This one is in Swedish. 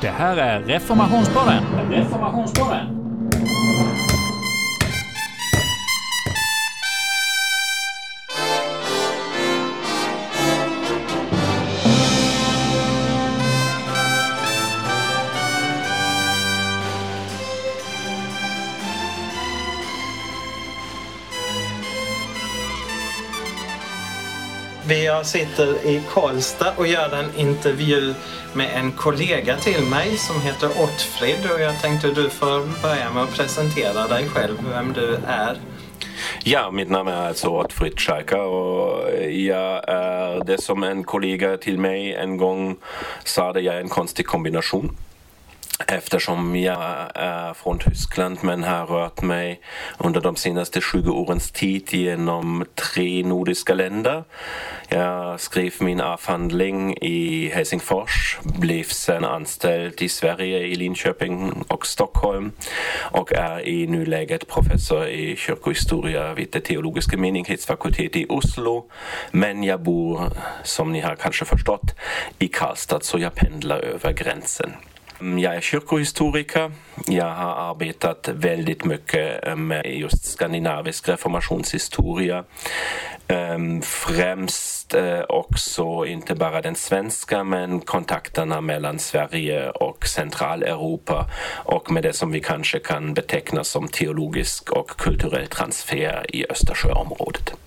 Det här är Reformationspodden. Reformationspodden. Jag sitter i Karlstad och gör en intervju med en kollega till mig som heter Ottfrid och jag tänkte du får börja med att presentera dig själv, vem du är. Ja, mitt namn är alltså Ottfrid Schalka och jag är det som en kollega till mig en gång sa det, jag är en konstig kombination eftersom jag är från Tyskland men har rört mig under de senaste 20 årens tid genom tre nordiska länder. Jag skrev min avhandling i Helsingfors, blev sen anställd i Sverige, i Linköping och Stockholm och är i nuläget professor i kyrkohistoria vid det teologiska menighetsfakultet i Oslo. Men jag bor, som ni har kanske förstått, i Karlstad så jag pendlar över gränsen. Mm, jag är kyrkohistoriker. Jag har arbetat väldigt mycket eh, med just skandinavisk reformationshistoria. Ehm, främst eh, också inte bara den svenska men kontakterna mellan Sverige och Centraleuropa och med det som vi kanske kan beteckna som teologisk och kulturell transfer i Östersjöområdet.